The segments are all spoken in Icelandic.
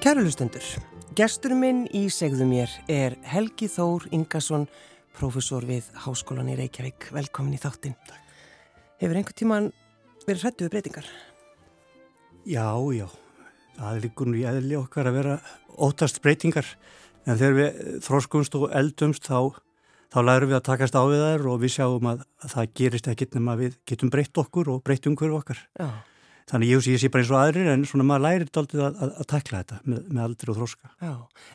Kæru hlustendur, gestur minn í segðu mér er Helgi Þór Ingarsson, profesor við Háskólan í Reykjavík. Velkomin í þáttinn. Hefur einhver tíman verið hrættu við breytingar? Já, já. Það er líka nú í eðli okkar að vera ótast breytingar. En þegar við þróskumst og eldumst þá, þá lærum við að takast á við þær og við sjáum að, að það gerist ekkit nema við getum breytt okkur og breytt umhverju okkar. Já. Þannig ég, ég sé bara eins og aðrir en svona maður lærir aldrei að, að, að takla þetta með, með aldri og þróska. Já,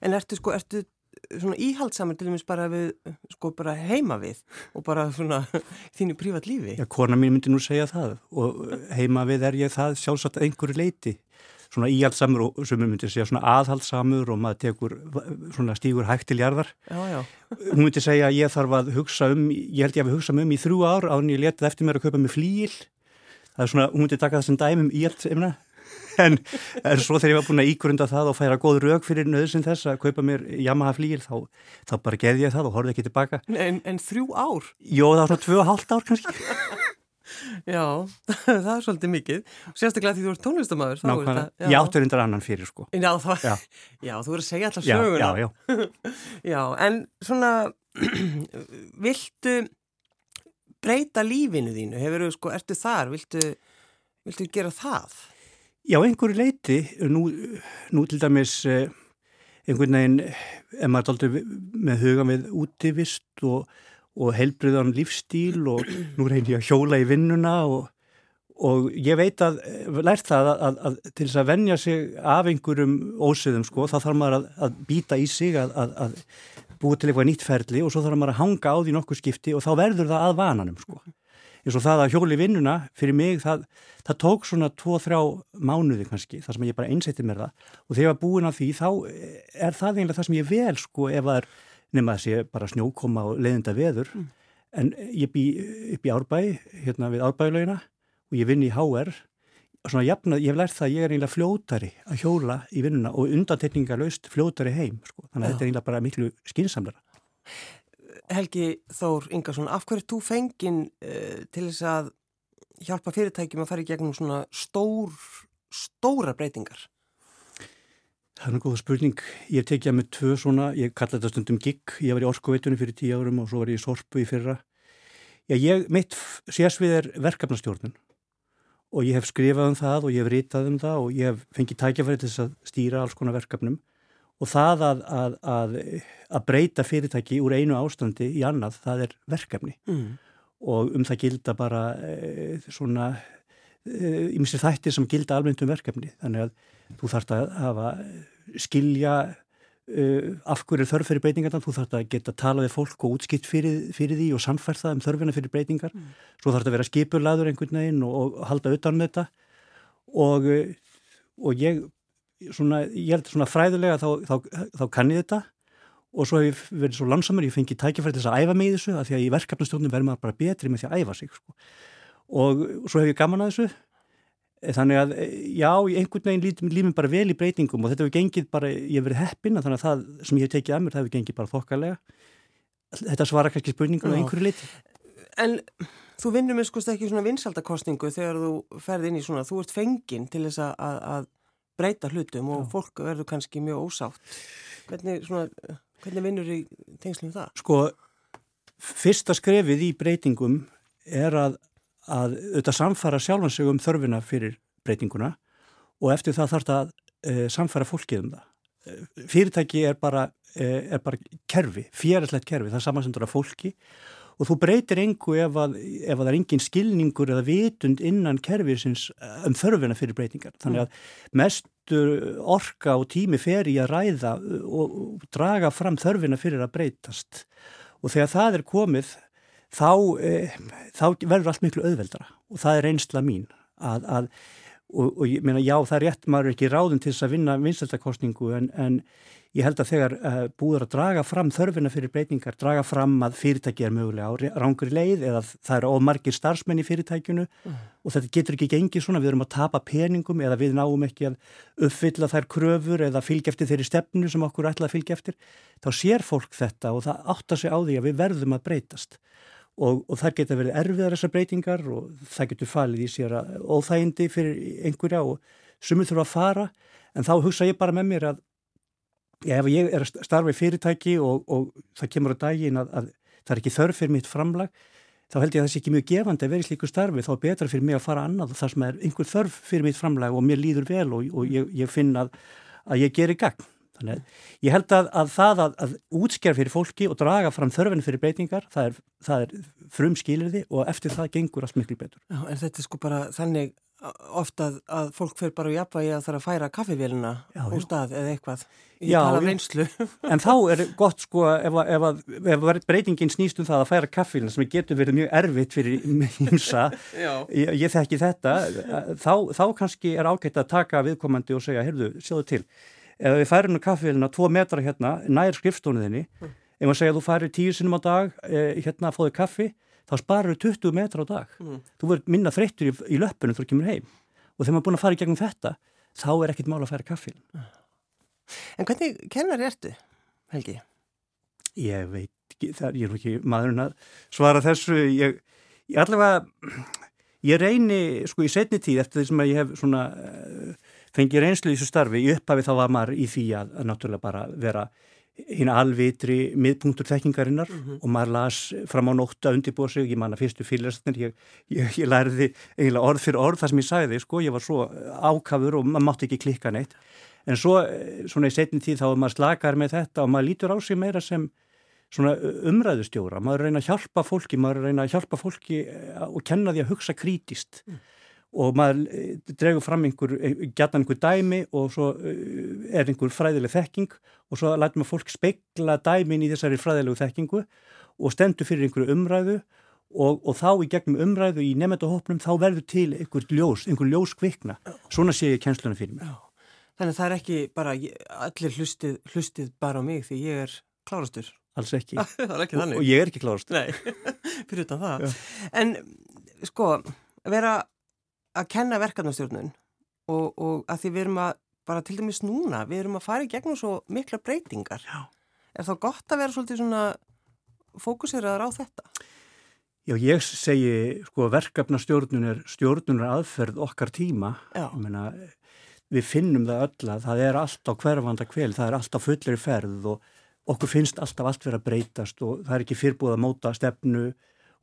en ertu sko, ertu svona íhaldsamur til dæmis bara við, sko bara heima við og bara svona þínu prívat lífi? Já, kona mín myndi nú segja það og heima við er ég það sjálfsagt einhverju leiti. Svona íhaldsamur og sem myndi segja svona aðhaldsamur og maður tekur svona stígur hægt til jarðar. Já, já. Hún myndi segja ég þarf að hugsa um, ég held ég að við hugsa um í þrjú ár án ég letið eftir mér að kaupa mig flíil það er svona, hún myndi taka það sem dæmum í allt en, en svo þegar ég var búin að ígrunda það og færa góð rauk fyrir nöðsinn þess að kaupa mér Yamaha flíil þá, þá bara geði ég það og horfið ekki tilbaka. En, en þrjú ár? Jó, það var svona tvö og hálft ár kannski. Já, það er svolítið mikið. Sérstaklega því þú ert tónlistamæður Nákvæmlega, ég áttur undir annan fyrir sko. Já, það, já. já þú verður að segja alltaf söguna. Já, já, já. já en svona viltu breyta lífinu þínu? Hefur þú sko, ertu þar? Viltu, viltu gera það? Já, einhverju leiti, nú, nú til dæmis eh, einhvern veginn, ef maður aldrei með huga með útivist og, og heilbriðan lífstíl og nú reynir ég að hjóla í vinnuna og, og ég veit að, lært það að, að, að til þess að vennja sig af einhverjum ósöðum sko, þá þarf maður að býta í sig að búið til eitthvað nýtt ferli og svo þarf maður að hanga á því nokkuð skipti og þá verður það að vananum sko. eins og það að hjóli vinnuna fyrir mig það, það tók svona 2-3 mánuði kannski þar sem ég bara einsætti mér það og þegar ég var búin að því þá er það eiginlega það sem ég vel sko ef það er nema að sé bara snjókoma og leiðinda veður mm. en ég bý upp í Árbæ hérna við Árbælaugina og ég vinn í HR svona jafnað, ég hef lært það að ég er eiginlega fljótari að hjóla í vinnuna og undantekningalöst fljótari heim, sko. þannig að þetta er eiginlega bara miklu skinsamlega. Helgi Þór Ingarsson, af hverju þú fengin uh, til þess að hjálpa fyrirtækjum að fara í gegnum svona stór, stóra breytingar? Það er mjög góða spurning. Ég tekja með tvö svona, ég kalla þetta stundum gig, ég var í orskuveitunum fyrir tíu árum og svo var ég í sorpu í fyrra. Já, ég, mitt sérsvið er verkefnastjórnun og ég hef skrifað um það og ég hef ritað um það og ég hef fengið tækjafæri til þess að stýra alls konar verkefnum. Og það að, að, að, að breyta fyrirtæki úr einu ástandi í annað, það er verkefni. Mm. og um það gilda bara e, svona í e, misli þættir sem gilda almennt um verkefni. Þannig að þú þarfst að hafa skilja Uh, af hverju þörf fyrir breytingarna, þú þarf að geta að tala við fólk og útskipt fyrir, fyrir því og það um þörfina fyrir breytingar. Mm. svo þarf það að vera skipurlaður einhvern veginn og, og halda utan með þetta. Og, og ég svona, ég held svona fræðulega þá, þá, þá, þá kann ég þetta. Og svo hef ég verið svo langsamur, ég fengi tækifæri þess að æfa mig í þessu, að því að í verkefnastjórnum verður maður bara betri með því að æfa sig sko. og svo hef ég gaman að þessu Þannig að já, einhvern veginn lítum lífum bara vel í breytingum og þetta hefur gengið bara, ég hef verið heppin þannig að það sem ég hef tekið að mér, það hefur gengið bara þokkalega. Þetta svara kannski spurningum á einhverju liti. En þú vinnur með skoðst ekki svona vinsaldakostningu þegar þú ferð inn í svona, þú ert fenginn til þess að, að breyta hlutum og já. fólk verður kannski mjög ósátt. Hvernig, svona, hvernig vinnur í tengslum það? Sko, fyrsta skrefið í breytingum er að að auðvitað samfara sjálfansög um þörfina fyrir breytinguna og eftir það þarf það að e, samfara fólkið um það. E, fyrirtæki er bara, e, er bara kerfi, fjæraslegt kerfi, það er samansendur af fólki og þú breytir engu ef að, ef að það er engin skilningur eða vitund innan kerfisins um þörfina fyrir breytingar. Þannig að mestur orka og tími fer í að ræða og draga fram þörfina fyrir að breytast og þegar það er komið þá, e, þá verður allt miklu auðveldara og það er einsla mín að, að og, og ég meina já það er rétt maður er ekki ráðum til þess að vinna vinstaltakostningu en, en ég held að þegar uh, búður að draga fram þörfina fyrir breytingar, draga fram að fyrirtæki er mögulega á rángur leið eða það eru ómargir starfsmenn í fyrirtækinu mm. og þetta getur ekki gengið svona, við erum að tapa peningum eða við náum ekki að uppfylla þær kröfur eða fylgja eftir þeirri stefnu sem okkur ætla að fylgja eftir, þá sér fólk þetta og það áttar sig á því að við verðum að breytast og, og það geta verið erfiðar þessar breytingar og það getur falið í sér óþægindi fyrir einhverja og sumir þurfa að fara en þá hugsa ég bara með mér að ef ég er að starfa í fyrirtæki og, og það kemur á daginn að, að það er ekki þörf fyrir mitt framlag þá held ég að það sé ekki mjög gefandi að vera í slíku starfi þá er betra fyrir mig að fara annað þar sem er einhver þörf fyrir mitt framlag og mér líður vel og, og ég, ég finn að, að ég gerir gagn. Þannig að ég held að, að það að, að útskjara fyrir fólki og draga fram þörfin fyrir breytingar, það er, það er frum skilirði og eftir það gengur allt miklu betur. Já, en þetta er sko bara þannig ofta að, að fólk fyrir bara jafna í að það er að færa kaffivélina úr stað eða eitthvað í tala reynslu. En þá er gott sko ef, ef, ef, ef breytingin snýst um það að færa kaffivélina sem getur verið mjög erfitt fyrir hinsa, ég, ég þekki þetta, þá, þá kannski er ágætt að taka viðkomandi og segja, heyrðu, sjáðu til, ef við færum kaffivélina tvo metra hérna, nær skrifstónuðinni, mm. ef maður segja að þú færi tíu sinum á dag eh, hérna að fóði kaffi, þá sparar þau 20 metra á dag. Mm. Þú verður minna þreyttur í, í löpunum þú kemur heim og þegar maður er búin að fara í gegnum þetta þá er ekkit mál að færa kaffin. En hvernig kennar ertu, Helgi? Ég veit ekki, það er ekki maðurinn að svara þessu. Ég, ég allavega, ég reyni sko í setni tíð eftir því sem að ég hef svona uh, fengið reynslu í þessu starfi, ég upphafi þá var maður í því að, að náttúrulega bara vera hinn alvitri miðpunktur þekkingarinnar mm -hmm. og maður las fram á nótt að undirbúa sig, ég manna fyrstu fyrirlæstinir ég, ég, ég læriði eiginlega orð fyrir orð það sem ég sagði, sko, ég var svo ákafur og maður mátti ekki klikka neitt. En svo, svona í setni tíð þá er maður slakar með þetta og maður lítur á sig meira sem svona umræðustjóra. Maður reyna að hjálpa fólki, maður reyna að hjálpa fólki eh, og kenna því að hugsa krítist mm og maður eh, dregur fram einhver, eh, gætan einhver dæmi og svo eh, er einhver fræðileg þekking og svo lætum við fólk speikla dæmin í þessari fræðilegu þekkingu og stendur fyrir einhverju umræðu og, og þá í gegnum umræðu í nefndahopnum þá verður til einhver ljós, einhver ljós kvikna. Svona sé ég kjensluna fyrir mig. Já. Þannig að það er ekki bara, allir hlustið, hlustið bara á mig því ég er klárastur. Alls ekki. það er ekki þannig. Og, og ég er ekki klárastur. Nei, fyrir utan það. Já. En sko, vera að kenna verkefnastjórnun og, og að því við erum að, bara til dæmis núna, við erum að fara í gegnum svo mikla breytingar. Já. Er þá gott að vera svolítið svona fókuseraður á þetta? Já, ég segi, sko, verkefnastjórnun er stjórnunar aðferð okkar tíma. Já. Ég meina, við finnum það öll að það er alltaf hverfanda kvel, það er alltaf fullir ferð og okkur finnst alltaf allt verið að breytast og það er ekki fyrrbúið að móta stefnu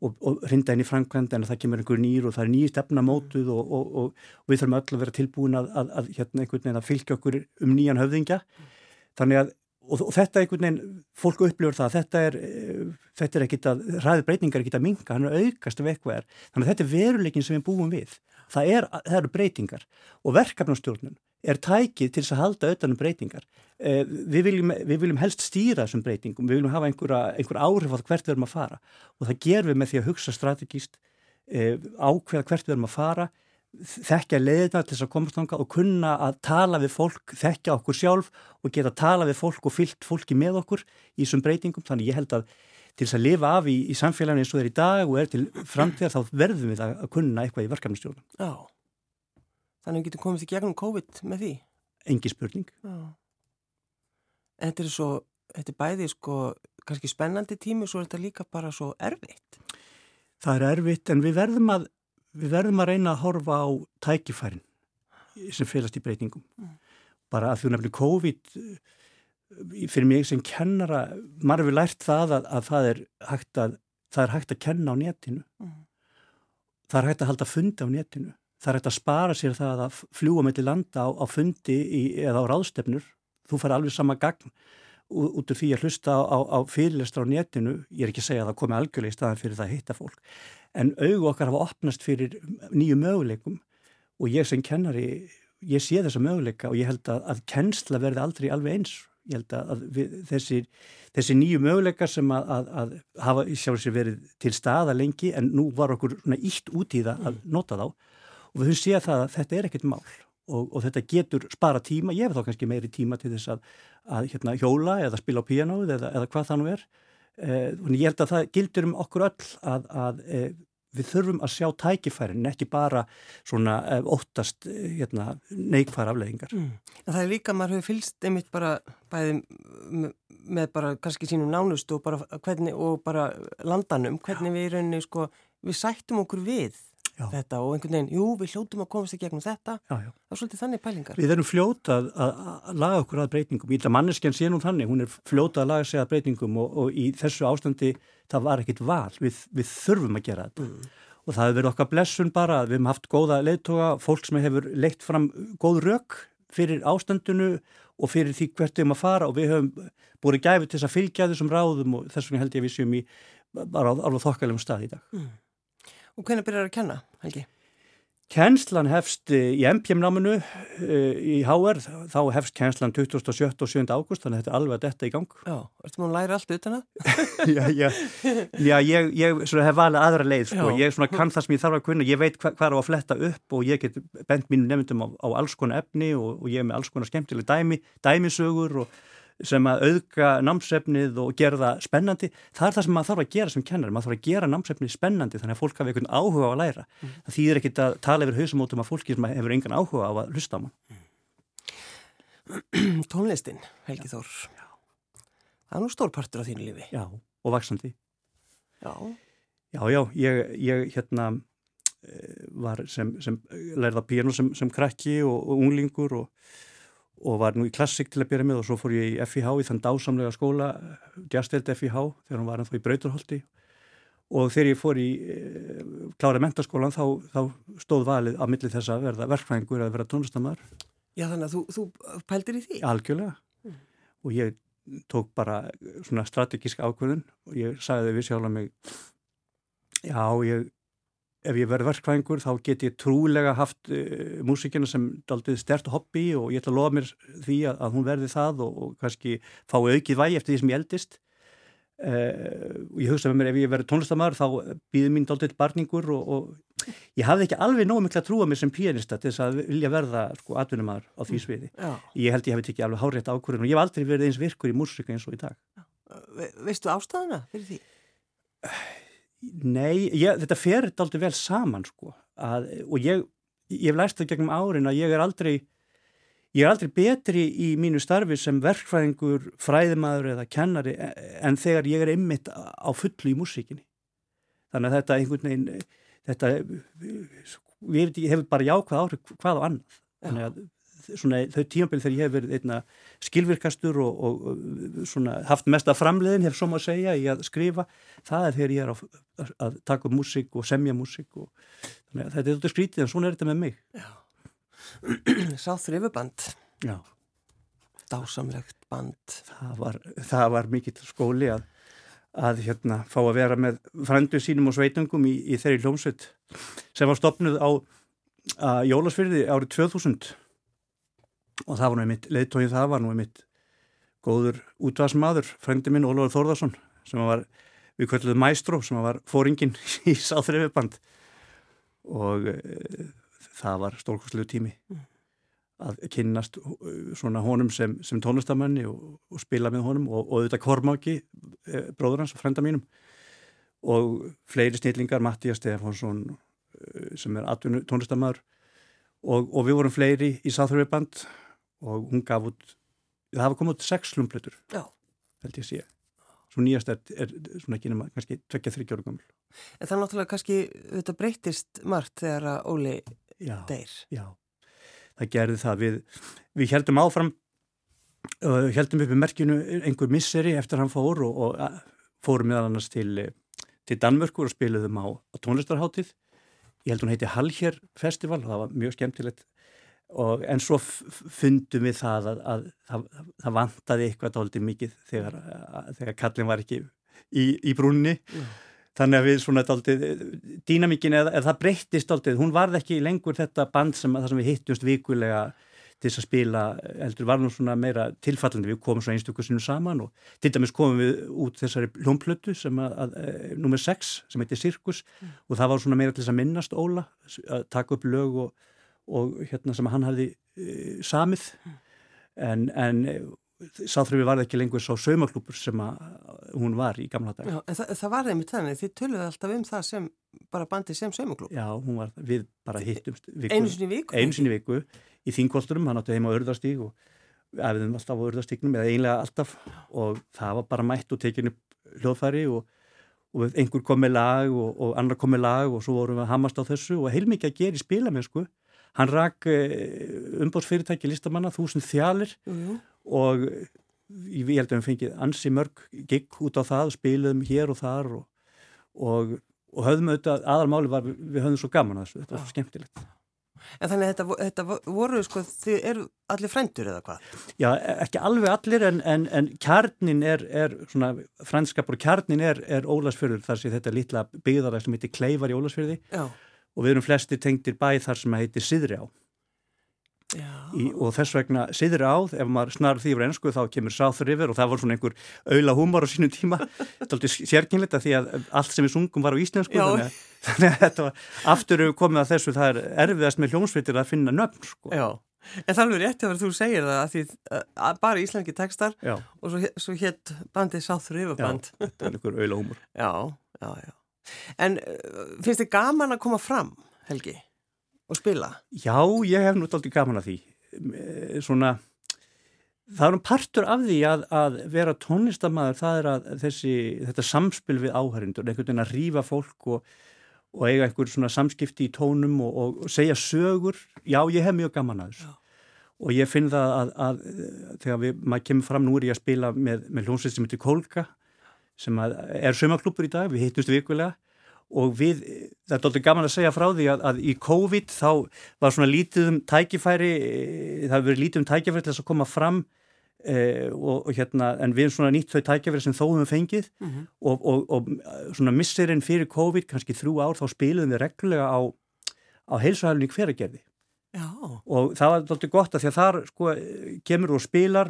og, og hrinda henni í framkvæmda en það kemur einhver nýr og það er nýjir stefnamótuð og, og, og við þurfum öll að vera tilbúin að, að, að hérna að fylgja okkur um nýjan höfðingja. Þannig að og þetta einhvern veginn, fólk upplifur það þetta er, eh, þetta er ekkit að ræði breytingar er ekkit að minga, hann er aukast af eitthvað er. Þannig að þetta er veruleikin sem við búum við. Það, er, það eru breytingar. Og verkefnastjórnun er tækið til að halda auðvitaðnum breytingar. Eh, við viljum, við viljum helst stýra þessum breytingum, við viljum hafa einhver, einhver áhrif á hvert við erum að fara. Og það gerum við með því að hugsa strategíst eh, ákveða hvert við erum að fara þekkja leiðina til þess að komast ánga og kunna að tala við fólk, þekkja okkur sjálf og geta að tala við fólk og fyllt fólki með okkur í þessum breytingum. Þannig ég held að til þess að lifa af í, í samfélaginu eins og er í dag og er til framtíðar þá verðum við að, kunna eitthvað í verkefnistjórnum. Já, þannig að við getum komið til gegnum COVID með því? Engi spurning. Já þetta er svo, þetta er bæði sko kannski spennandi tími og svo er þetta líka bara svo erfitt. Það er erfitt en við verðum að, við verðum að reyna að horfa á tækifærin sem félast í breytingum. Mm. Bara að því nefnilega COVID fyrir mig sem kennara, maður hefur lært það að, að það er hægt að það er hægt að kenna á netinu. Mm. Það er hægt að halda fundi á netinu. Það er hægt að spara sér það að fljúa með til landa á, á fundi í, eða á ráðstefnur. Þú fær alveg sama gagn út úr því að hlusta á, á fyrirlestra á netinu, ég er ekki að segja að það komi algjörlega í staðan fyrir það að hitta fólk, en auðu okkar hafa opnast fyrir nýju möguleikum og ég sem kennari, ég sé þessa möguleika og ég held að, að kennsla verði aldrei alveg eins, ég held að við, þessi, þessi nýju möguleika sem að, að, að hafa sjálf sér verið til staða lengi en nú var okkur ítt út í það að nota þá og við höfum séð það að þetta er ekkit mál og, og þetta getur spara tíma, ég hef þá kannski meiri tíma til þess að, að hérna, hjóla eða spila á píanóið eða, eða hvað það nú er eh, og ég held að það gildur um okkur öll að, að eh, við þurfum að sjá tækifærin, ekki bara svona eh, óttast eh, hérna, neikfæra afleggingar. Mm. Það er líka, maður hefur fylst einmitt bara bæði með bara kannski sínum nánust og bara, hvernig, og bara landanum, hvernig við í rauninni sko, við sættum okkur við já. þetta og einhvern veginn, jú, við hljóttum að komast í gegnum þetta, já, já. það er svolítið þannig pælingar. Við erum fljótað að, laga okkur að breytingum, ég held að manneskjan sé nú þannig, hún er fljótað að laga sig að breytingum og, og í þessu ástandi það var ekkit val, við, við þurfum að gera þetta mm. og það hefur verið okkar blessun bara, við hefum haft góða leittoga, fólk sem hefur leitt fram góð rauk fyrir ástandunu og fyrir því hvert við erum að fara og við höfum búið gæfið til þess að fylgja þessum ráðum og þess vegna held ég að við séum í bara alveg þokkalum stað í dag. Mm. Og hvernig byrjar það að kenna, Helgi? Kennslan hefst í MPM-náminu uh, í HR, þá hefst kennslan 27. og 7. ágúst, þannig að þetta er alveg að detta í gang. Já, ertu maður að læra allt utan það? já, já, já, ég, ég hef valið aðra leið, sko, ég kann það sem ég þarf að kunna, ég veit hvað hva er á að fletta upp og ég get bent mínum nefndum á, á alls konar efni og, og ég er með alls konar skemmtileg dæmi, dæmisögur og sem að auðga námsefnið og gera það spennandi, það er það sem maður þarf að gera sem kennar, maður þarf að gera námsefnið spennandi þannig að fólk hafi einhvern áhuga á að læra. Mm. það þýðir ekkit að tala yfir hausumótum af fólki sem hefur engan áhuga á að hlusta á mann. Mm. Tónlistin, Helgi Þór. Já. það er nú stór partur á þínu lífi. Já, og vaksandi Já, já, já ég, ég hérna eh, var sem, sem lærða piano sem, sem krakki og, og unglingur og og var nú í klassik til að byrja með og svo fór ég í FIH í þann dásamlega skóla Gjasteld FIH þegar hann var ennþá í Brauturholti og þegar ég fór í e, klára mentaskólan þá, þá stóð valið á milli þess að verða verkfræðingur að verða tónlistamar Já þannig að þú, þú pældir í því? Algjörlega mm. og ég tók bara svona strategísk ákvöðun og ég sagði við sjálf að mig já ég ef ég verð verkvæðingur þá get ég trúlega haft uh, músikina sem daldið stert hobby og ég ætla að lofa mér því að, að hún verði það og, og kannski fái aukið vægi eftir því sem ég eldist uh, og ég hugsa með mér ef ég verði tónlistamæður þá býði mín daldið barningur og, og ég hafði ekki alveg nógu miklu að trúa mér sem pianista til þess að vilja verða sko atvinnumæður á því mm, sviði. Já. Ég held ég hef ekki alveg hárétt ákvörðin og ég hef aldrei verið eins virkur í músika eins og í dag. Ve Nei, ég, þetta fer aldrei vel saman sko að, og ég, ég hef læst það gegnum árin að ég er aldrei ég er aldrei betri í mínu starfi sem verkfræðingur, fræðimaður eða kennari en þegar ég er ymmit á fullu í músíkinni þannig að þetta einhvern veginn þetta, ég hefur bara jákvæð áhrif hvað á annað þannig að svona, þau tímafél þegar ég hef verið einna skilvirkastur og, og svona, haft mesta framleiðin, hef svo maður að segja, í að skrifa, það er þegar ég er að, að taka upp músík og semja músík og þannig að þetta er þetta skrítið en svona er þetta með mig. Sá þrifuband. Já. Dásamlegt band. Það var, það var mikill skóli að, að hérna fá að vera með frændu sínum og sveitungum í, í þeirri hljómsveit sem var stopnuð á Jólasfyrði árið 2000 og það var nú einmitt, leiðtóið það var nú einmitt góður útvarsmaður, frendi minn Ólafur Þórðarsson sem var, við kvölduðum Mæstró sem var fóringin í Sáþreifiband og e, það var stórkostlegu tími mm. að kynnast eh, svona honum sem, sem tónlistamanni og, og spila með honum og, og auðvitað Kormáki, e, bróður hans og frenda mínum. Og fleiri snillingar, Mattías Stefánsson sem er tónlistamæður og, og við vorum fleiri í Sáþreifiband og hún gaf út, það hafa komið út sex slumplutur, held ég að sé. Svo nýjast er, er svona ekki nema kannski tvekja þryggjóru gammal En það er náttúrulega kannski, þetta breytist margt þegar að Óli já, deyr. Já, það gerði það við, við heldum áfram uh, heldum upp í merkjunu einhver misseri eftir hann fór og, og fórum meðal annars til, til Danmörkur og spiliðum á, á tónlistarháttið ég held hún heiti Hallhér festival og það var mjög skemmtilegt Og, en svo fundum við það að, að, að, að það vantaði eitthvað doldið mikið þegar, þegar kallin var ekki í, í brúnni mm. þannig að við svona doldið dýnamíkin eða, eða það breyttist doldið hún varð ekki lengur þetta band sem, sem við hittumst vikulega til þess að spila heldur var nú svona meira tilfallandi við komum svona einstöku sinu saman og til dæmis komum við út þessari hljómplötu sem að, e, nummer 6 sem heitir Sirkus mm. og það var svona meira til þess að minnast Óla að taka upp lög og og hérna sem hann hafði e, samið en, en e, sáþröfi var ekki lengur svo saumaklúpur sem hún var í gamla dag. Já, en þa það var einmitt þannig, þið töluði alltaf um það sem bara bandi sem saumaklúp. Já, hún var, við bara hittumst einu sinni viku. Einu sinni viku í þingkolturum, hann átti heima á örðarstíg og efiðum alltaf á örðarstígnum eða einlega alltaf og það var bara mætt og tekinu hljóðfæri og og einhver kom með lag og, og annar kom með lag og svo vorum við að hamast á þessu og heilmikið að gera í spilamennsku hann rak eh, umbótsfyrirtæki listamanna, þúsund þjálir mm og ég held að við fengið ansi mörg gig út á það, spilum hér og þar og, og, og höfðum auðvitað, aðalmáli var við höfðum svo gaman að þessu, þetta var svo skemmtilegt. En þannig að þetta, þetta voru, sko, þið eru allir frændur eða hvað? Já, ekki alveg allir en, en, en kjarnin er, er svona, frænskapur kjarnin er, er Ólasfjörður þar sem þetta lítla byggðaræð sem heitir Kleifar í Ólasfjörði og við erum flesti tengtir bæ þar sem heitir Sidri á. Í, og þess vegna siður á, ef maður snar því yfir ennsku þá kemur South River og það var svona einhver auðla húmor á sínum tíma. Þetta er alltaf sérkynleita því að allt sem við sungum var á íslensku þannig að, þannig að þetta var aftur komið að þessu það er erfiðast með hljómsveitir að finna nöfn sko. Já, en það er alveg rétt að þú segir það að því að bara íslenski tekstar já. og svo, svo hétt bandið South River band. Já, þetta er einhver auðla húmor. Já, já, já En uh, finnst þið gaman að koma fram, Helgi? og spila? Já, ég hef nút aldrei gaman að því. Eh, svona, það er um partur af því að, að vera tónlistamæður, það er að þessi, þetta samspil við áhærindur, einhvern veginn að rýfa fólk og, og eiga einhver svona samskipti í tónum og, og, og segja sögur. Já, ég hef mjög gaman að þessu. Já. Og ég finn það að, að, að þegar við, maður kemur fram nú er ég að spila með, með hljómsveit sem heitir Kolka, sem er sömaklúpur í dag, við hittumst vikulega og við, það er doldið gaman að segja frá því að, að í COVID þá var svona lítið um tækifæri eh, það hefur verið lítið um tækifæri til þess að koma fram eh, og, og hérna en við erum svona nýtt þau tækifæri sem þó hefum fengið mm -hmm. og, og, og svona misserinn fyrir COVID, kannski þrjú ár þá spiliðum við reglulega á, á heilsuhælunni hveragerði Já. og það var doldið gott að því að þar sko kemur og spilar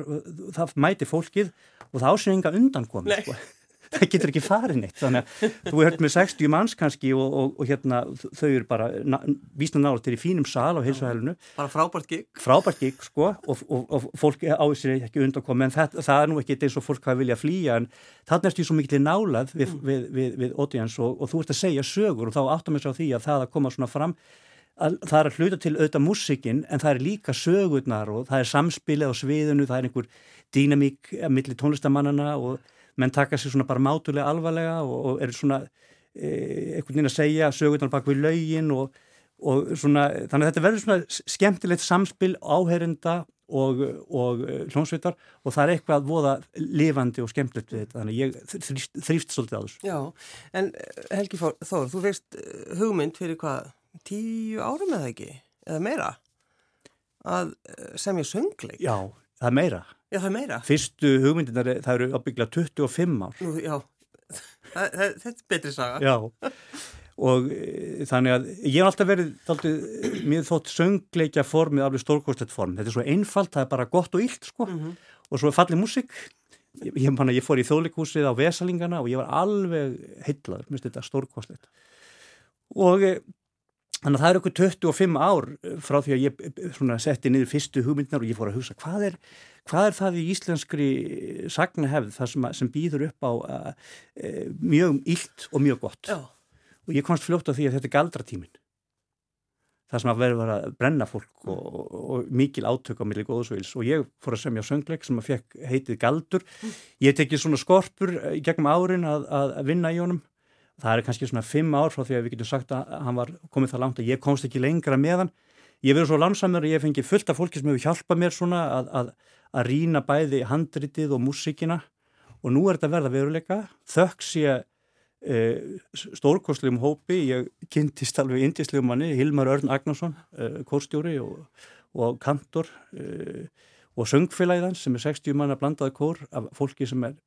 það mæti fólkið og það ásynir enga undan komið sko það getur ekki farin eitt þannig að þú er höfð með 60 manns kannski og, og, og hérna þau eru bara vísna nála til í fínum sal á heilsuhælunu bara frábært gig. Frábært gig sko og, og fólk á þessi ekki undankomi en það, það er nú ekki eins og fólk hafa viljað flýja en það er svo mikil nálað við, mm. við, við, við audience og þú ert að segja sögur og þá áttum við svo því að það að koma svona fram að það er að hluta til auðvitað músikinn en það er líka sögurnar og það er samspilið á sviðinu, það er einhver dýnamík millir tónlistamannana og menn taka sér svona bara mátulega alvarlega og, og eru svona e, einhvern veginn að segja sögurnar bak við laugin og, og svona þannig að þetta verður svona skemmtilegt samspil áherinda og, og hljómsveitar og það er eitthvað voða lifandi og skemmtilegt við þetta. Þannig ég þrýft, þrýft svolítið á þessu. Já, en eh, Helgi Þór, þú veist eh, hugmynd fyrir hvað tíu árum eða ekki, eða meira? Að semja söngleik? Já, það er meira Já, það er meira. Fyrstu hugmyndinar, það eru ábygglega 25 ár. Nú, já, þetta er betri saga. Já, og e, þannig að ég hef alltaf verið, alltaf, mér þótt söngleikja formið alveg stórkostlegt form. Þetta er svo einfalt, það er bara gott og illt, sko, mm -hmm. og svo er fallið músik. Ég, ég, manna, ég fór í þóðleikúsið á Vesalingana og ég var alveg heitlaður, minnst þetta stórkostlegt. Og e, Þannig að það er okkur 25 ár frá því að ég svona, setti niður fyrstu hugmyndnar og ég fór að hugsa hvað er, hvað er það í íslenskri sagnahefð sem, sem býður upp á uh, mjög illt og mjög gott. Já. Og ég komst fljótt á því að þetta er galdratíminn. Það sem að verður að brenna fólk og, og, og mikil átök á milli góðsveils og ég fór að semja söngleik sem að fekk heitið galdur. Ég tekið svona skorpur gegnum árin að, að vinna í honum það er kannski svona fimm ár frá því að við getum sagt að hann var komið það langt að ég komst ekki lengra með hann. Ég verður svo landsamur að ég fengi fullt af fólki sem hefur hjálpað mér svona að, að, að rína bæði handritið og músikina og nú er þetta verða veruleika. Þökks ég e, stórkostlegum hópi. Ég kynntist alveg indislegum manni Hilmar Örn Agnarsson, e, kórstjóri og, og kantor e, og söngfélagðans sem er 60 manna blandaði kór af fólki sem er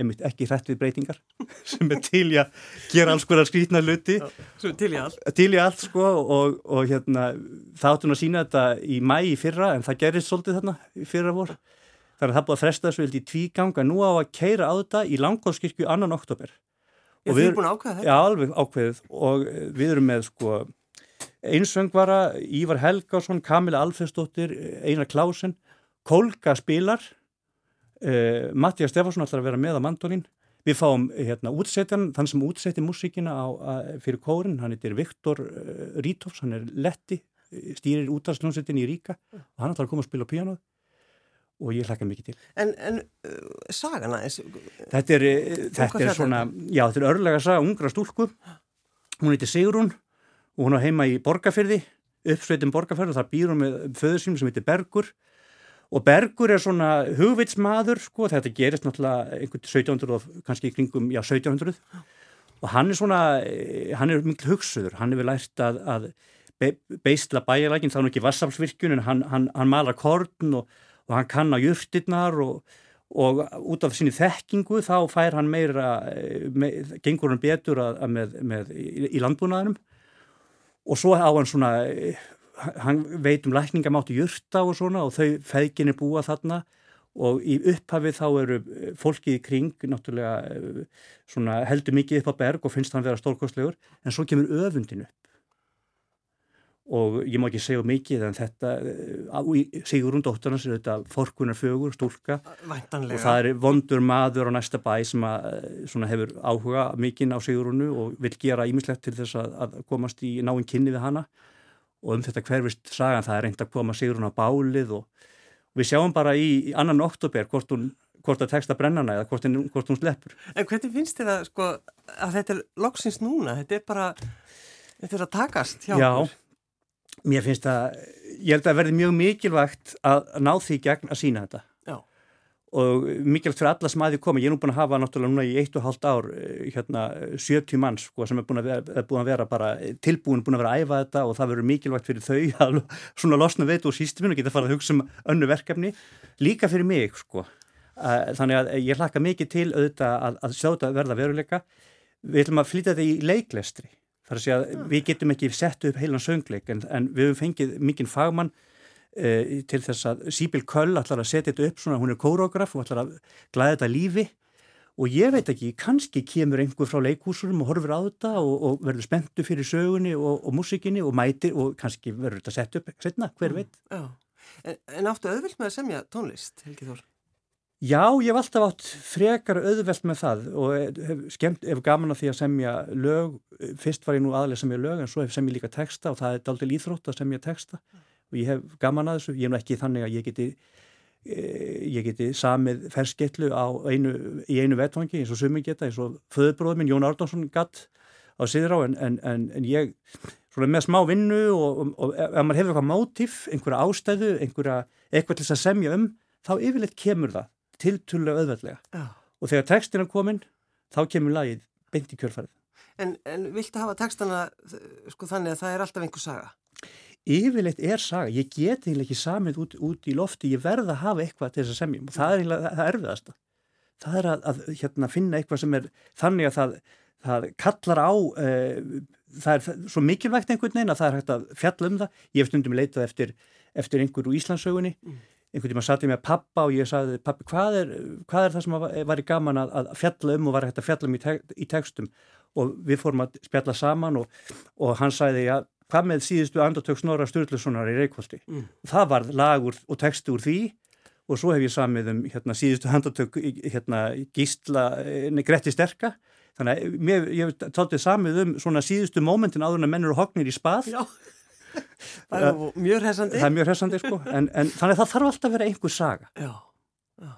einmitt ekki hrætt við breytingar sem er til í að gera alls konar skrítna luti til í allt. Til í allt sko og, og hérna það áttum að sína þetta í mæ í fyrra en það gerist svolítið þarna í fyrra vor þar er það búið að fresta þessu vildi í tvíganga nú á að keira á þetta í langkóðskirkju annan oktober Já þið erum? Já alveg ákveðið. Og við erum með sko einsöngvara Ívar Helgásson, Kamila Alfredsdóttir Einar Klásen Kolga spilar Uh, Mattias Stefansson ætlar að vera með á mandolin við fáum hérna útsetjan þann sem útsetti músíkina á, að, fyrir kórin hann heitir Viktor uh, Rítovs hann er letti, stýrir útastjónsettin í Ríka. Og hann ætlar að koma að spila á píanoð og ég hlakka mikið til. En, en uh, sagana? Þetta er, þetta er svona, já þetta er örlega saga ungra stúlku, hún heitir Sigrún og hún á heima í Borgafyrði, uppsveitin Borgafyrði og það býr hún með föður sínum sem heitir Bergur og Bergur er svona hugvitsmaður sko, þetta gerist náttúrulega einhvern 1700 og kannski í kringum, já 1700 og hann er svona, hann er miklu hugsuður, hann hefur lært að, að beisla bæjalækin, þá er ekki vassamsvirkjun en hann, hann, hann malar korn og, og hann kann á júrtirnar og, og út af síni þekkingu þá fær hann meira, með, gengur hann betur að, að með, með, í, í landbúnaðinum. Og svo á hann svona, hann veit um lækningamátti júrta og svona og þau feðginni búa þarna. Og í upphafið þá eru fólkið í kring náttúrulega svona, heldur mikið upp á berg og finnst hann vera stórkostlegur en svo kemur öfundin upp. Og ég má ekki segja mikið en þetta eh, Sigurún dóttarnas er þetta forkunar fögur, stúlka. Væntanlega. og það er vondur maður á næsta bæ sem að, eh, hefur áhuga mikinn á Sigurúnu og vil gera ímislegt til þess að, að komast í náinn kynni við hana og um þetta hverfist sagan það er reynd að koma Sigurún á bálið og, við sjáum bara í, í annan oktober hvort hún hvort að texta brennana eða hvort, hvort hún sleppur. En hvernig finnst þið að, sko, að þetta er loksins núna? Þetta er bara, þetta er að takast hjá Já, okkur. Mér finnst að, ég held að verði mjög mikilvægt að ná því gegn að sína þetta. Og mikilvægt fyrir alla sem aðið komi, ég er nú búin að hafa náttúrulega núna í eitt og halvt ár eh, hérna 70 manns sko, sem er búin að, vera, er búin að vera bara tilbúin, búin að vera að æfa þetta og það verður mikilvægt fyrir þau að svona losna veit úr sístuminu og geta farið að hugsa um önnu verkefni, líka fyrir mig sko. Þannig að ég hlakka mikið til auðvitað að, að sjá þetta verða veruleika. Við ætlum að flytja þetta í leiklestri þar að segja að mm. við getum ekki sett upp heilan söngleik en, en við hefum fengið mikinn fagmann uh, til þess að Sýbil Köll ætlar að setja þetta upp svona, hún er kórógraf og ætlar að glæða þetta lífi og ég veit ekki, kannski kemur einhver frá leikúsurum og horfur á þetta og, og verður spenntu fyrir sögunni og, og músikinni og mætir og kannski verður þetta sett upp setna, hver mm. veit. Mm, en, en áttu auðvilt með að semja tónlist, Helgi Þór? Já, ég hef alltaf átt frekar auðvelt með það og hef, skemmt, hef gaman að því að semja lög, fyrst var ég nú aðlega semja lög en svo hef semja líka texta og það er daldil íþrótt að semja texta og ég hef gaman að þessu, ég er nú ekki þannig að ég geti, e, ég geti samið ferskettlu einu, í einu vettvangi eins og sumi geta, eins og föðurbróðum minn Jón Árdánsson gatt á Siðrá en, en, en, en ég, svona með smá vinnu og, og, og ef maður hefur eitthvað mótif, einhverja ástæðu, einhverja eitthvað til þess að semja um, þá yfirleitt kemur það tilturlega auðveldlega Já. og þegar tekstin er komin þá kemur lagið beint í kjörfarið. En, en viltu hafa tekstana sko þannig að það er alltaf einhver saga? Yfirleitt er saga, ég get eiginlega ekki samið út, út í lofti, ég verða að hafa eitthvað til þess að semja. Og það er eiginlega það erfiðasta. Það er að, að hérna, finna eitthvað sem er þannig að það, það kallar á, uh, það er svo mikilvægt einhvern veginn að það er hægt að fjalla um það. Ég hef stundum leitað eftir, eftir einhverju Íslandsögunni mm. Einhvern tíma satt ég með pappa og ég sagði pappi hvað er, hvað er það sem var, í gaman að, að fjalla um og var hægt að fjalla um í, tek, í tekstum og við fórum að spjalla saman og, og hann sagði að hvað með síðustu andartök Snorra Sturlusonar í Reykjóldi mm. það var lagur og texti úr því og svo hef ég samið um hérna, síðustu andartök hérna, gísla Gretti Sterka. Þannig að mér, ég hef tátið samið um svona síðustu mómentin áður en mennur og hognir í spað. Já. Það er mjög hressandi. það er mjög hressandi sko. En, en þannig að það þarf alltaf að vera einhver saga. Já, já.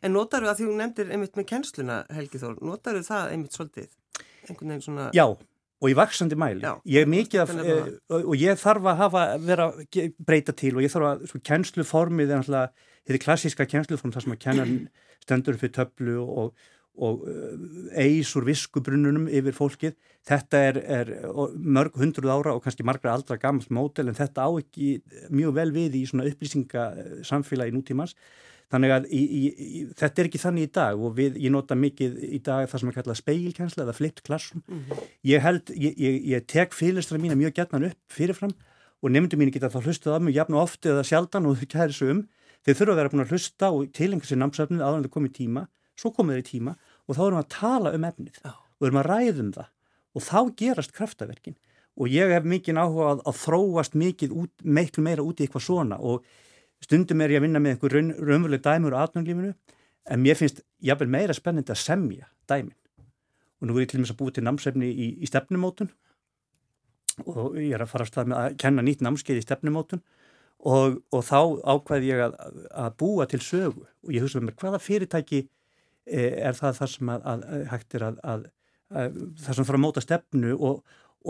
en notar þú að því þú nefndir einmitt með kennsluna Helgi Þór, notar þú það einmitt svolítið? Einhvern veginn svona já og í vaksandi mæli ég að e, og ég þarf að hafa vera breyta til og ég þarf að sko kennsluformið er alltaf þetta klassíska kennsluform þar sem að kennan stendur fyrir töflu og, og eh, eis úr viskubrunnunum yfir fólkið. Þetta er, er mörg hundruð ára og kannski margra aldra gammalt mótel en þetta á ekki mjög vel við í svona upplýsingasamfélagi nútímans. Þannig að í, í, í, þetta er ekki þannig í dag og við, ég nota mikið í dag það sem er kallað speilkensla eða flipt klassum. Mm -hmm. Ég held, ég, ég, ég tek fylirstra mína mjög gætnan upp fyrirfram og nefndu mín geta þá hlustað af mig jafn og ofti eða sjaldan og þau kæri svo um. Þeir þurfa að vera búin að hlusta og tilengja sér námsöfnið aðan það komið tíma, svo komið þeir í tíma og þá erum við að tala um efnið Já. og erum að ræðum það og þá gerast kraftaverkin og ég hef mikið áhuga að, að þróast mikið út, meiklu meira út í eitthvað svona og stundum er ég að vinna með einhver raun, raunveruleg dæmur á atnumlífinu en mér finnst jáfnvel meira spennandi að semja dæmin. Og nú er ég til og með að búið til námsefni í, í stefnumótun og ég er að fara að stað með að kenna nýtt námskeið í stefnumótun og, og þá ákvæði ég að, að búa til sögu. Og ég hugsa með mér hvaða fyrirtæki e, er það þar sem að, að hægt er að þar sem þarf að móta stefnu og,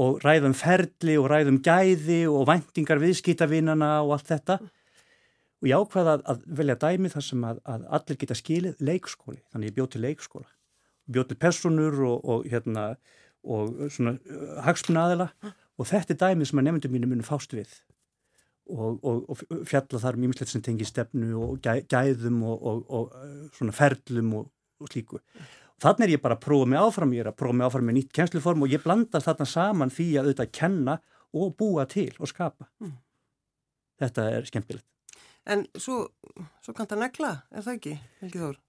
og ræðum ferli og ræðum gæði og vendingar viðskýtavinnana og allt þetta og ég ákvaða að velja dæmi þar sem að, að allir geta skilið leikskóli, þannig ég bjóð til leikskóla bjóð til personur og, og hérna og svona uh, hagsmunna aðila og þetta er dæmi sem að nefndum mínu munu fást við og, og, og fjalla þar mjög mislegt sem tengi stefnu og gæ, gæðum og uh, svona ferlum og slíku. Þannig er ég bara að prófa mig áfram, ég er að prófa mig áfram með nýtt kennsluform og ég blandar þarna saman því að auðvitað kenna og búa til og skapa. Mm. Þetta er skemmtilegt. En svo, svo kannt að negla, er það ekki, Helgi Þór?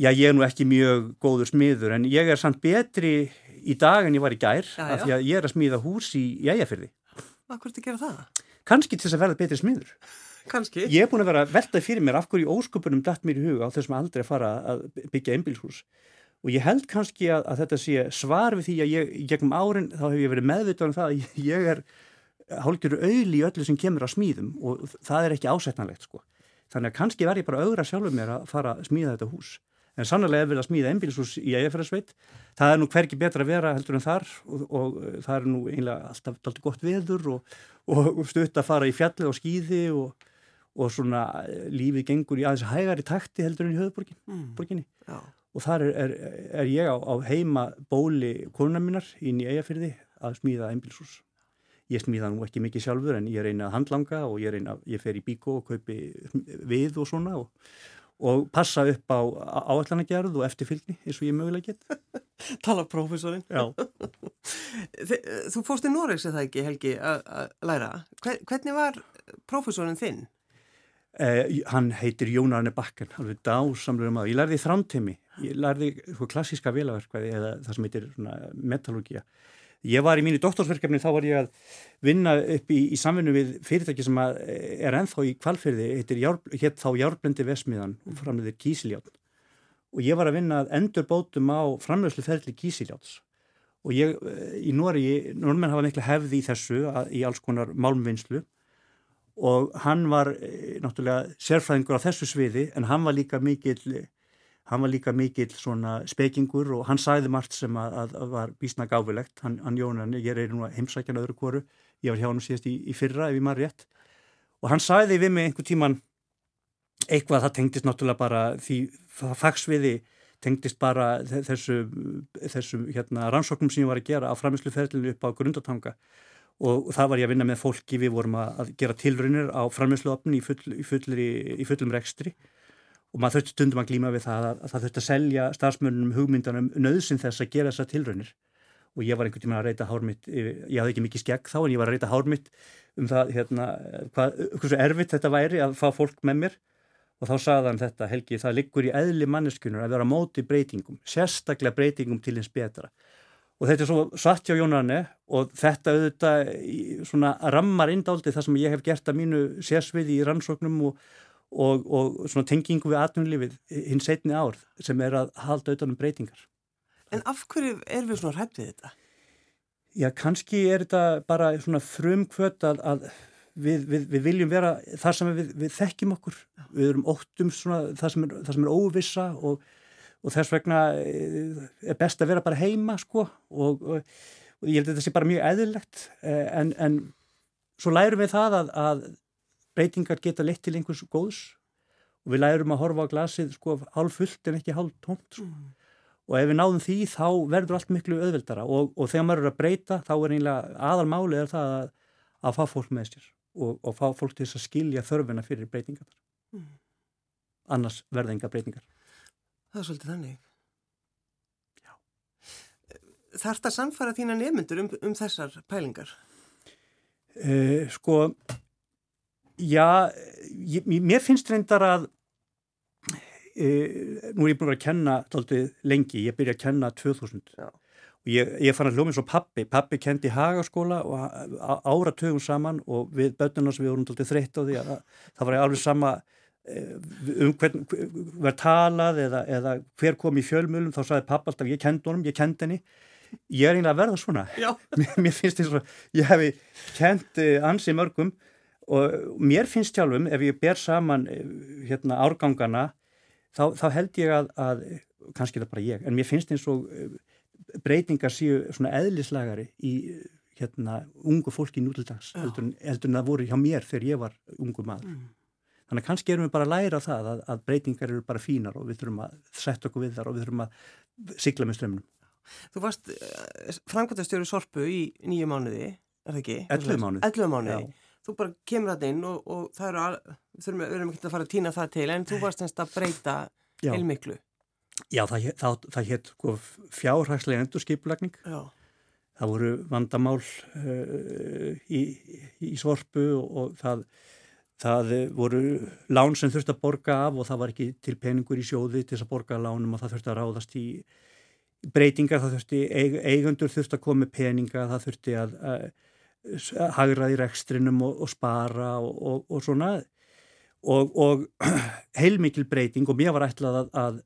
Já, ég er nú ekki mjög góður smiður en ég er samt betri í dag en ég var í gær já, já. af því að ég er að smíða hús í jæjafyrði. Hvað hvort er að gera það? Kanski til þess að verða betri smiður. Kanski? Ég er búin að vera veltað fyrir mér af hverju ósköpunum dætt mér í huga á þessum aldrei að fara að byggja einbílshús og ég held kannski að, að þetta sé svar við því að ég, gegnum árin þá hef ég verið meðvitað um það að ég er hálfgjörur auðli í öllu sem kemur á smíðum og það er ekki ásætnanlegt sko. Þannig að kannski verð ég bara augra sjálfur mér að fara að smíða þetta hús. En sannlega er verið að smíða einbílshús í eigafærarsveit. Það er nú hverki betra að vera heldur en þar og, og það er nú einlega alltaf alltaf gott veður og, og stutt að fara í fjalli og skýði og, og svona lífið gengur í aðeins hægari takti heldur en í höfuborginni. Mm og þar er, er, er ég á, á heima bóli konuna mínar inn í eigafyrði að smíða einbilsús. Ég smíða nú ekki mikið sjálfur en ég reyna að handlanga og ég, reyna, ég fer í bíkó og kaupi við og svona og, og passa upp á áallanagerð og eftirfylgni eins og ég mögulega get. Tala profesorinn. Já. Þú fórst í Noregs eða ekki Helgi að læra. Hvernig var profesorinn þinn? Eh, hann heitir Jón Arne Bakken, alveg dásamlega maður. Ég lærði þrámtemi, ég lærði sko, klassíska vélaverkvæði eða það sem heitir metallúkja. Ég var í mínu doktorsverkefni, þá var ég að vinna upp í, í samfunnu við fyrirtæki sem er enþá í kvalfyrði, hétt þá Járblendi Vesmiðan og framleðir Kísiljátt. Og ég var að vinna endur bótum á framleðslu ferli Kísiljáts. Og ég, eh, í Nóri, normenn hafa miklu hefði í þessu, að, í alls konar málmvinnslu og hann var e, náttúrulega sérfræðingur á þessu sviði en hann var líka mikill hann var líka mikill svona spekingur og hann sæði margt sem að, að, að var bísna gáfilegt, hann, hann Jónan ég er nú að heimsækja öðru kóru ég var hjá hann síðast í, í fyrra ef ég maður rétt. Og hann sæði við mig einhver tíman eitthvað það tengdist náttúrulega bara því fagsviði tengdist bara þessu, þessu hérna, rannsóknum sem ég var að gera á framisluferlinu upp á grundatanga og það var ég að vinna með fólki, við vorum að gera tilrunir á framlýsluopn í, full, í, í fullum rekstri og maður þurfti stundum að glíma við það að það þurfti að selja starfsmönnum hugmyndanum nöðsinn þess að gera þessa tilrunir og ég var einhvern tíma að reyta hármitt, ég hafði ekki mikið skegg þá en ég var að reyta hármitt um það hérna, hvað, hversu erfitt þetta væri að fá fólk með mér. Og þá sagðan þetta Helgi, það liggur í eðli manneskunar að vera móti breytingum, sérstaklega breytingum til hins betra. Og þetta er svo satt hjá Jónarni og þetta auðvitað svona rammar indáldi það sem ég hef gert að mínu sérsviði í rannsóknum og, og, og svona tengingu við atvinnulífið hins setni ár sem er að halda auðvitað um breytingar. En af hverju er við svona hrætt við þetta? Já, kannski er þetta bara svona frumkvöt að, að við, við, við viljum vera þar sem við, við þekkjum okkur, við erum óttum svona það sem er, það sem er óvissa og og þess vegna eh, er best að vera bara heima sko og, og, og ég held að þetta sé bara mjög eðlilegt eh, en, en svo lærum við það að, að breytingar geta leitt til einhvers góðs og við lærum að horfa á glasið sko hálf fullt en ekki hálf tómt sko. mm. og ef við náðum því þá verður allt miklu öðveldara og, og þegar maður eru að breyta þá er einlega aðalmálið er það að, að fá fólk með sér og fá fólk til þess að skilja þörfina fyrir breytingar mm. annars verða enga breytingar Það er svolítið þannig. Já. Þarf þetta að samfara þína nefnendur um, um þessar pælingar? Uh, sko, já, ég, mér finnst reyndar að, uh, nú er ég búin að kenna tóltið lengi, ég byrja að kenna 2000 já. og ég, ég fann að hljómið svo pappi, pappi kendi hagaskóla og áratögum saman og við bötunum sem við vorum tóltið þreytt á því að það var alveg sama Eh, um hvern var talað eða, eða hver kom í fjölmjölum þá saði pappa alltaf ég kend honum, ég kend henni. Ég er eiginlega að verða svona. Mér, mér finnst þess að ég hefi kend uh, ansi mörgum og mér finnst sjálfum ef ég ber saman eh, hérna árgangana þá, þá held ég að, að kannski það bara ég, en mér finnst eins og eh, breytingar séu svona eðlislegari í hérna ungu fólki nútildags heldur, heldur en það voru hjá mér þegar ég var ungu maður. Mm. Þannig að kannski erum við bara að læra það að, að breytingar eru bara fínar og við þurfum að setja okkur við þar og við þurfum að sigla með strömmnum. Þú varst uh, framkvæmtastjóru Sorpu í nýju mánuði, er það ekki? Ellu mánuði. Ellu mánuði. Já. Þú bara kemur það inn og, og það eru, við þurfum, erum ekki að fara að týna það til en þú varst einst að breyta heilmiklu. Já, það, það, það hétt sko, fjárhagslega endurskipulagning. Já. Það voru vandamál uh, í, í Sorpu og, það Það voru lán sem þurfti að borga af og það var ekki til peningur í sjóði til þess að borga lánum og það þurfti að ráðast í breytingar, það þurfti eigundur þurfti að koma peninga, það þurfti að, að, að hagra í rekstrinum og, og spara og, og, og svona og heilmikil breyting og mér var ætlað að, að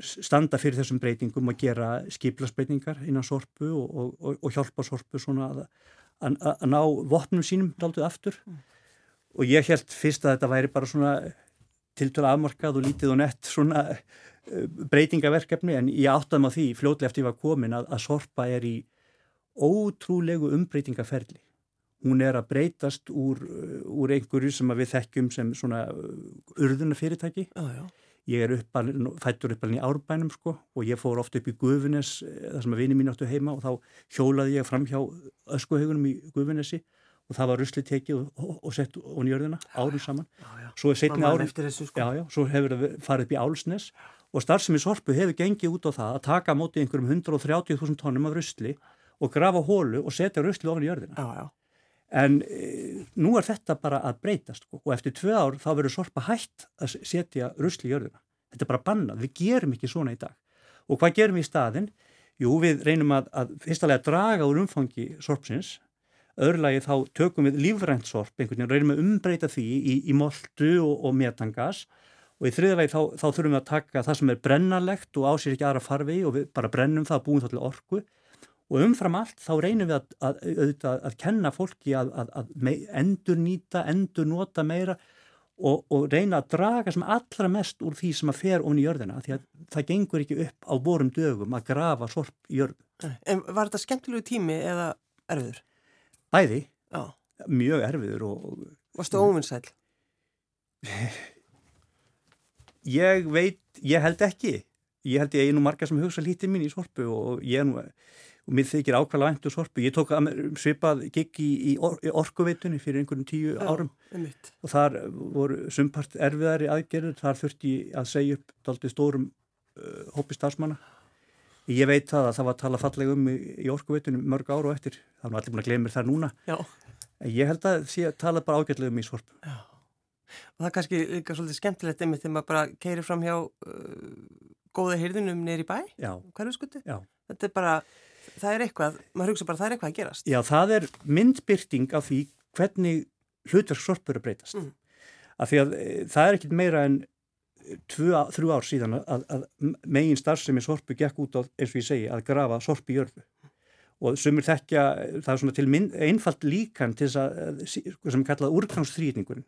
standa fyrir þessum breytingum og gera skiplasbreytingar innan sorpu og hjálpa sorpu svona að ná vopnum sínum dáltuð aftur. Mm og ég held fyrst að þetta væri bara svona tiltöla afmarkað og lítið og nett svona eh, breytingaverkefni en ég áttaði maður því fljóðlega eftir ég var komin að, að Sorpa er í ótrúlegu umbreytingaferli. Hún er að breytast úr, eh, úr einhverju sem við þekkjum sem svona eh, urðunafyrirtæki. Já, já. Ég er uppalinn, fættur uppalinn í árbænum sko og ég fór ofta upp í Guðunes þar sem að vini mín áttu heima og þá hjólaði ég fram hjá öskuhaugunum í Guðunesi og það var rusli tekið og, og, og sett ón í örðina árum saman já, já. svo árum þessu, sko. já, svo hefur það farið upp í Álsnes og starfsemi sorpu hefur gengið út á það að taka mótið einhverjum 130.000 tónum af rusli og grafa hólu og setja rusli ofan í örðina en e, nú er þetta bara að breytast sko. og eftir tvö ár þá verður sorpa hægt að setja rusli í örðina þetta er bara bannað, við gerum ekki svona í dag. Og hvað gerum við í staðin? Jú, við reynum að, að fyrstulega draga úr umfangi sorpsins. Öðrulagi þá tökum við lífræntsorp einhvern veginn, reynum við umbreyta því í, í moldu og, og metangas. Og í þriðalagi þá, þá þurfum við að taka það sem er brennalegt og ásýr ekki aðra farfi og við bara brennum það búin þá til orku og umfram allt þá reynum við að, að, að, að kenna fólki að endur nýta, endur nota meira og, og reyna að draga sem allra mest úr því sem að fer ofn í jörðina því að það gengur ekki upp á borum dögum að grafa sorp í jörðu. En var þetta skemmtilegu tími eða erfiður? Bæði, Já. mjög erfiður og... Varstu óvinnsæl? Ég veit, ég held ekki. Ég held ég er nú marga sem hugsa lítið mín í sorpu og ég er nú, og mér þykir ákvæmlega væntu um sorpu. Ég tók svipað gig í, í, or, í orkuveitunni fyrir einhvern tíu Já, árum einmitt. og þar voru sumpart erfiðari aðgerður, þar þurfti ég að segja upp daldi stórum uh, hópi starfsmanna Ég veit það að það var að tala fallega um í, í orkuveitunum mörg áru og eftir. Það var allir búin að glemja það núna. Já. Ég held að það tala bara ágætlega um í sorp. Já. Og það er kannski líka svolítið skemmtilegt einmitt þegar maður bara keirir fram hjá uh, góða hyrðunum neyri bæ. Hverju skutti? Já. Þetta er bara, það er eitthvað, maður hugsa bara það er eitthvað að gerast. Já, það er myndbyrting af því hvernig hlutverk sorpur að breytast. Mm. Af því að e, það er ekkit meira en tvö, þrjú ár síðan að, að megin starfsemi sorpu gekk út á, eins og ég segi, að grafa sorpu í jörðu og sumir þekkja, það er svona til minn, einfalt líkan til þess að, sem er kallað úrgangsþrýtningun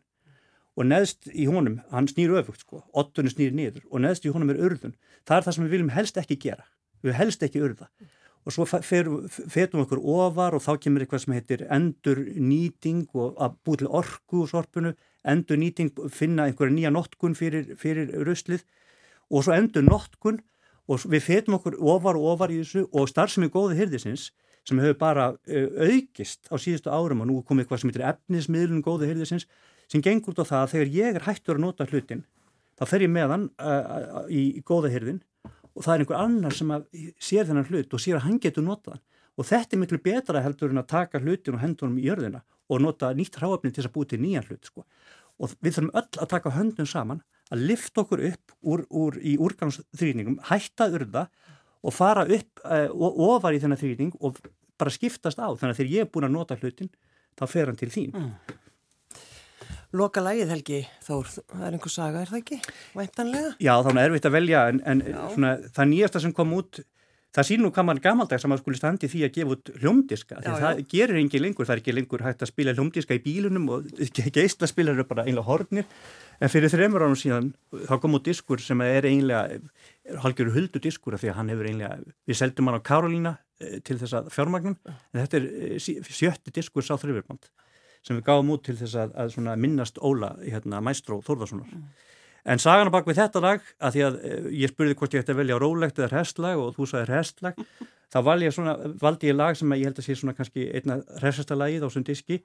og neðst í honum, hann snýr öfugt sko, ottunni snýr niður og neðst í honum er urðun, það er það sem við viljum helst ekki gera, við helst ekki urða og svo fetum okkur ofar og þá kemur eitthvað sem heitir endur nýting og að búið til orku úr sorpunu endur nýting, finna einhverja nýja notkun fyrir, fyrir ruslið og svo endur notkun og við fetum okkur ofar og ofar í þessu og starfsemi góði hyrðisins sem hefur bara aukist á síðustu árum og nú komið eitthvað sem heitir efnismiðlun góði hyrðisins sem gengur út á það að þegar ég er hættur að nota hlutin þá fer ég með hann uh, í, í góða hyrðin og það er einhver annar sem sér þennan hlut og sér að hann getur notað og þetta er miklu betra heldur en að taka hlutin og hendunum í jörðina og nota nýtt hráöfni til þess að búið til nýjan hlut sko. og við þurfum öll að taka höndun saman að lifta okkur upp úr, úr, í úrgangsþrýningum, hætta urða og fara upp uh, ofar í þennan þrýning og bara skiptast á þannig að þegar ég er búin að nota hlutin þá fer hann til þín mm. Loka lægið Helgi Þór, það er einhver saga, er það ekki? Væntanlega? Já, þá er erfitt að velja en, en svona, það nýjasta sem kom út það sín nú kann man gamaldags að maður skulle standi því að gefa út hljómdiska því já, það já. gerir engin lengur, það er ekki lengur hægt að spila hljómdiska í bílunum og geistla spilar eru bara einlega hornir en fyrir þreymur ánum síðan þá kom út diskur sem er einlega halgjörur huldu diskur af því að hann hefur einlega við seldum hann á Karolína eh, til þess að fjármagnum en þetta er eh, sjötti diskur sá þrjöfurband sem við gáum út til þess að, að minnast Óla hérna, Mæstró Þórðarssonar mm. En sagan á bak við þetta lag, að því að eh, ég spurði hvort ég ætti að velja rólegt eða hestlag og þú sagði hestlag, þá valdi ég, svona, valdi ég lag sem ég held að sé svona kannski einna hestasta lagið á svona diski.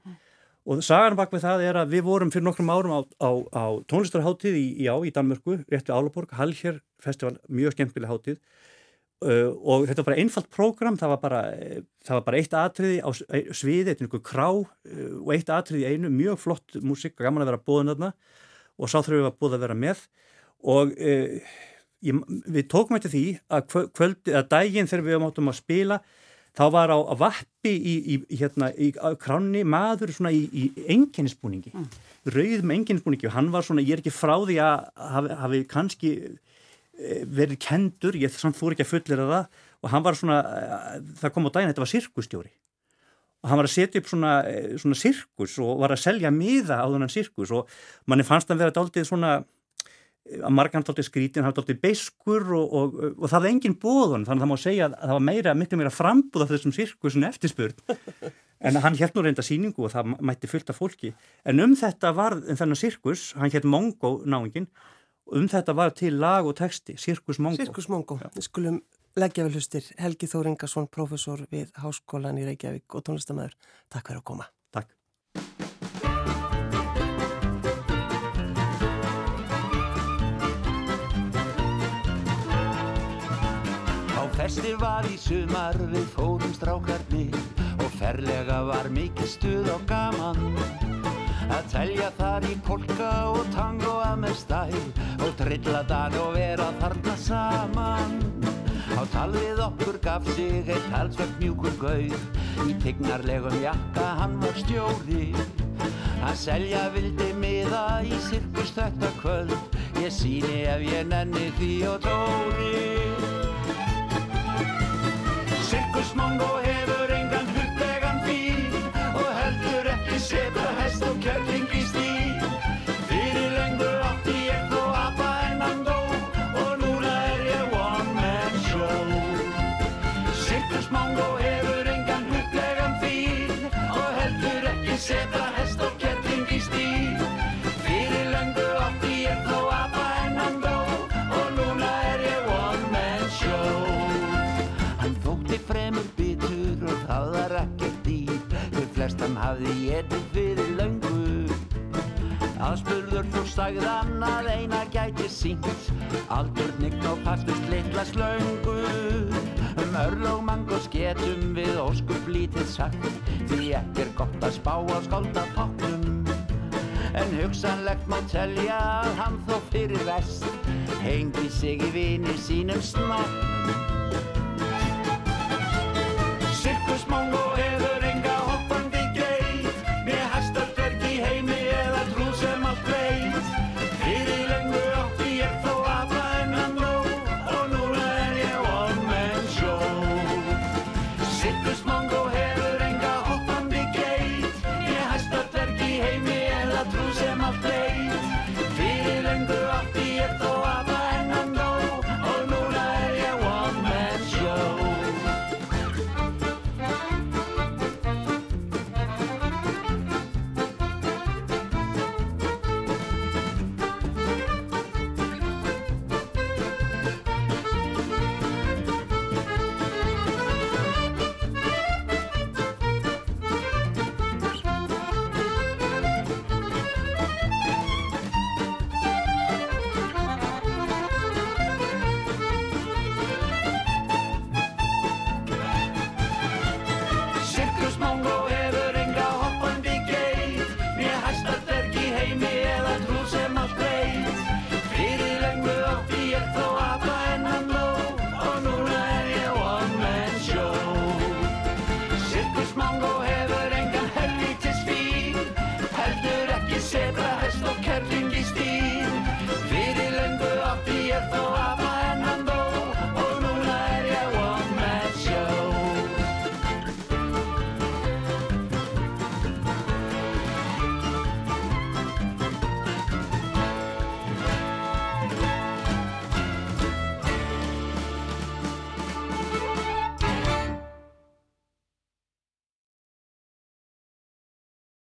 Og sagan á bak við það er að við vorum fyrir nokkrum árum á, á, á tónlistarháttíð í, í í Danmörku, rétt við Álaborg, Hallhér festival, mjög skemmtileg háttíð og þetta var bara einfalt prógram, það var bara, það var bara eitt atriði á sviði, eitt einhver krá uh, og eitt atriði í einu, mjög flott músik, gaman að vera bóðin þarna og sáþröfu var búið að vera með og e, ég, við tókum eftir því að kvöldi, að daginn þegar við máttum að spila þá var á vappi í, í, hérna, í kranni maður svona í, í enginnisbúningi mm. rauð með enginnisbúningi og hann var svona, ég er ekki frá því að hafi, hafi kannski e, verið kendur, ég samt fór ekki að fullera það og hann var svona, e, það kom á daginn þetta var sirkustjóri og hann var að setja upp svona, eh, svona sirkus og var að selja miða á þennan sirkus og manni fannst hann vera daldið svona eh, að margan daldið skrítin, hann daldið beiskur og, og, og, það var engin bóðun þannig að það má segja að það var meira, miklu meira frambúð af þessum sirkusin eftirspurn. En hann held nú reynda síningu og það mætti fullt af fólki. En um þetta var um þennan sirkus, hann held Mongo náingin um þetta var til lag og texti, Sirkus Mongo Sirkus Mongo, við skulum leggja vel hlustir Helgi Þóringarsson, professor við Háskólan í Reykjavík og tónlistamæður. Takk fyrir að koma. Takk. Á festival í sumar við fórum strákarnir og ferlega var mikið stuð og gaman að telja þar í polka og tango að með stæl og trilla dan og vera þarna saman. Á talvið okkur gaf sig eitt halsvöld mjúkur gauð Í tignarlegum jakka hann var stjóri. Hann selja vildi miða í sirkus þetta kvöld Ég síni ef ég nenni því og tóri Sirkusmongo hefur sepa hest og kjörling í stíl. Fyrir lengur átti ég þó apa en hann dó Og núna er ég one man show. Hann þótti fremur bitur og það var ekkert dýr. Fyrir flestan hafði ég til fyrir löngu. Aðspurður þú sagði hann að eina gæti sínt Aldur nign og fastust litla slöngu Um örlóg mango sketum við óskup lítið sagt Því ekki er gott að spá á skálda tóknum En hugsanlegt má telja að hann þó fyrir vest. Hengi sig í vini sínum snaknum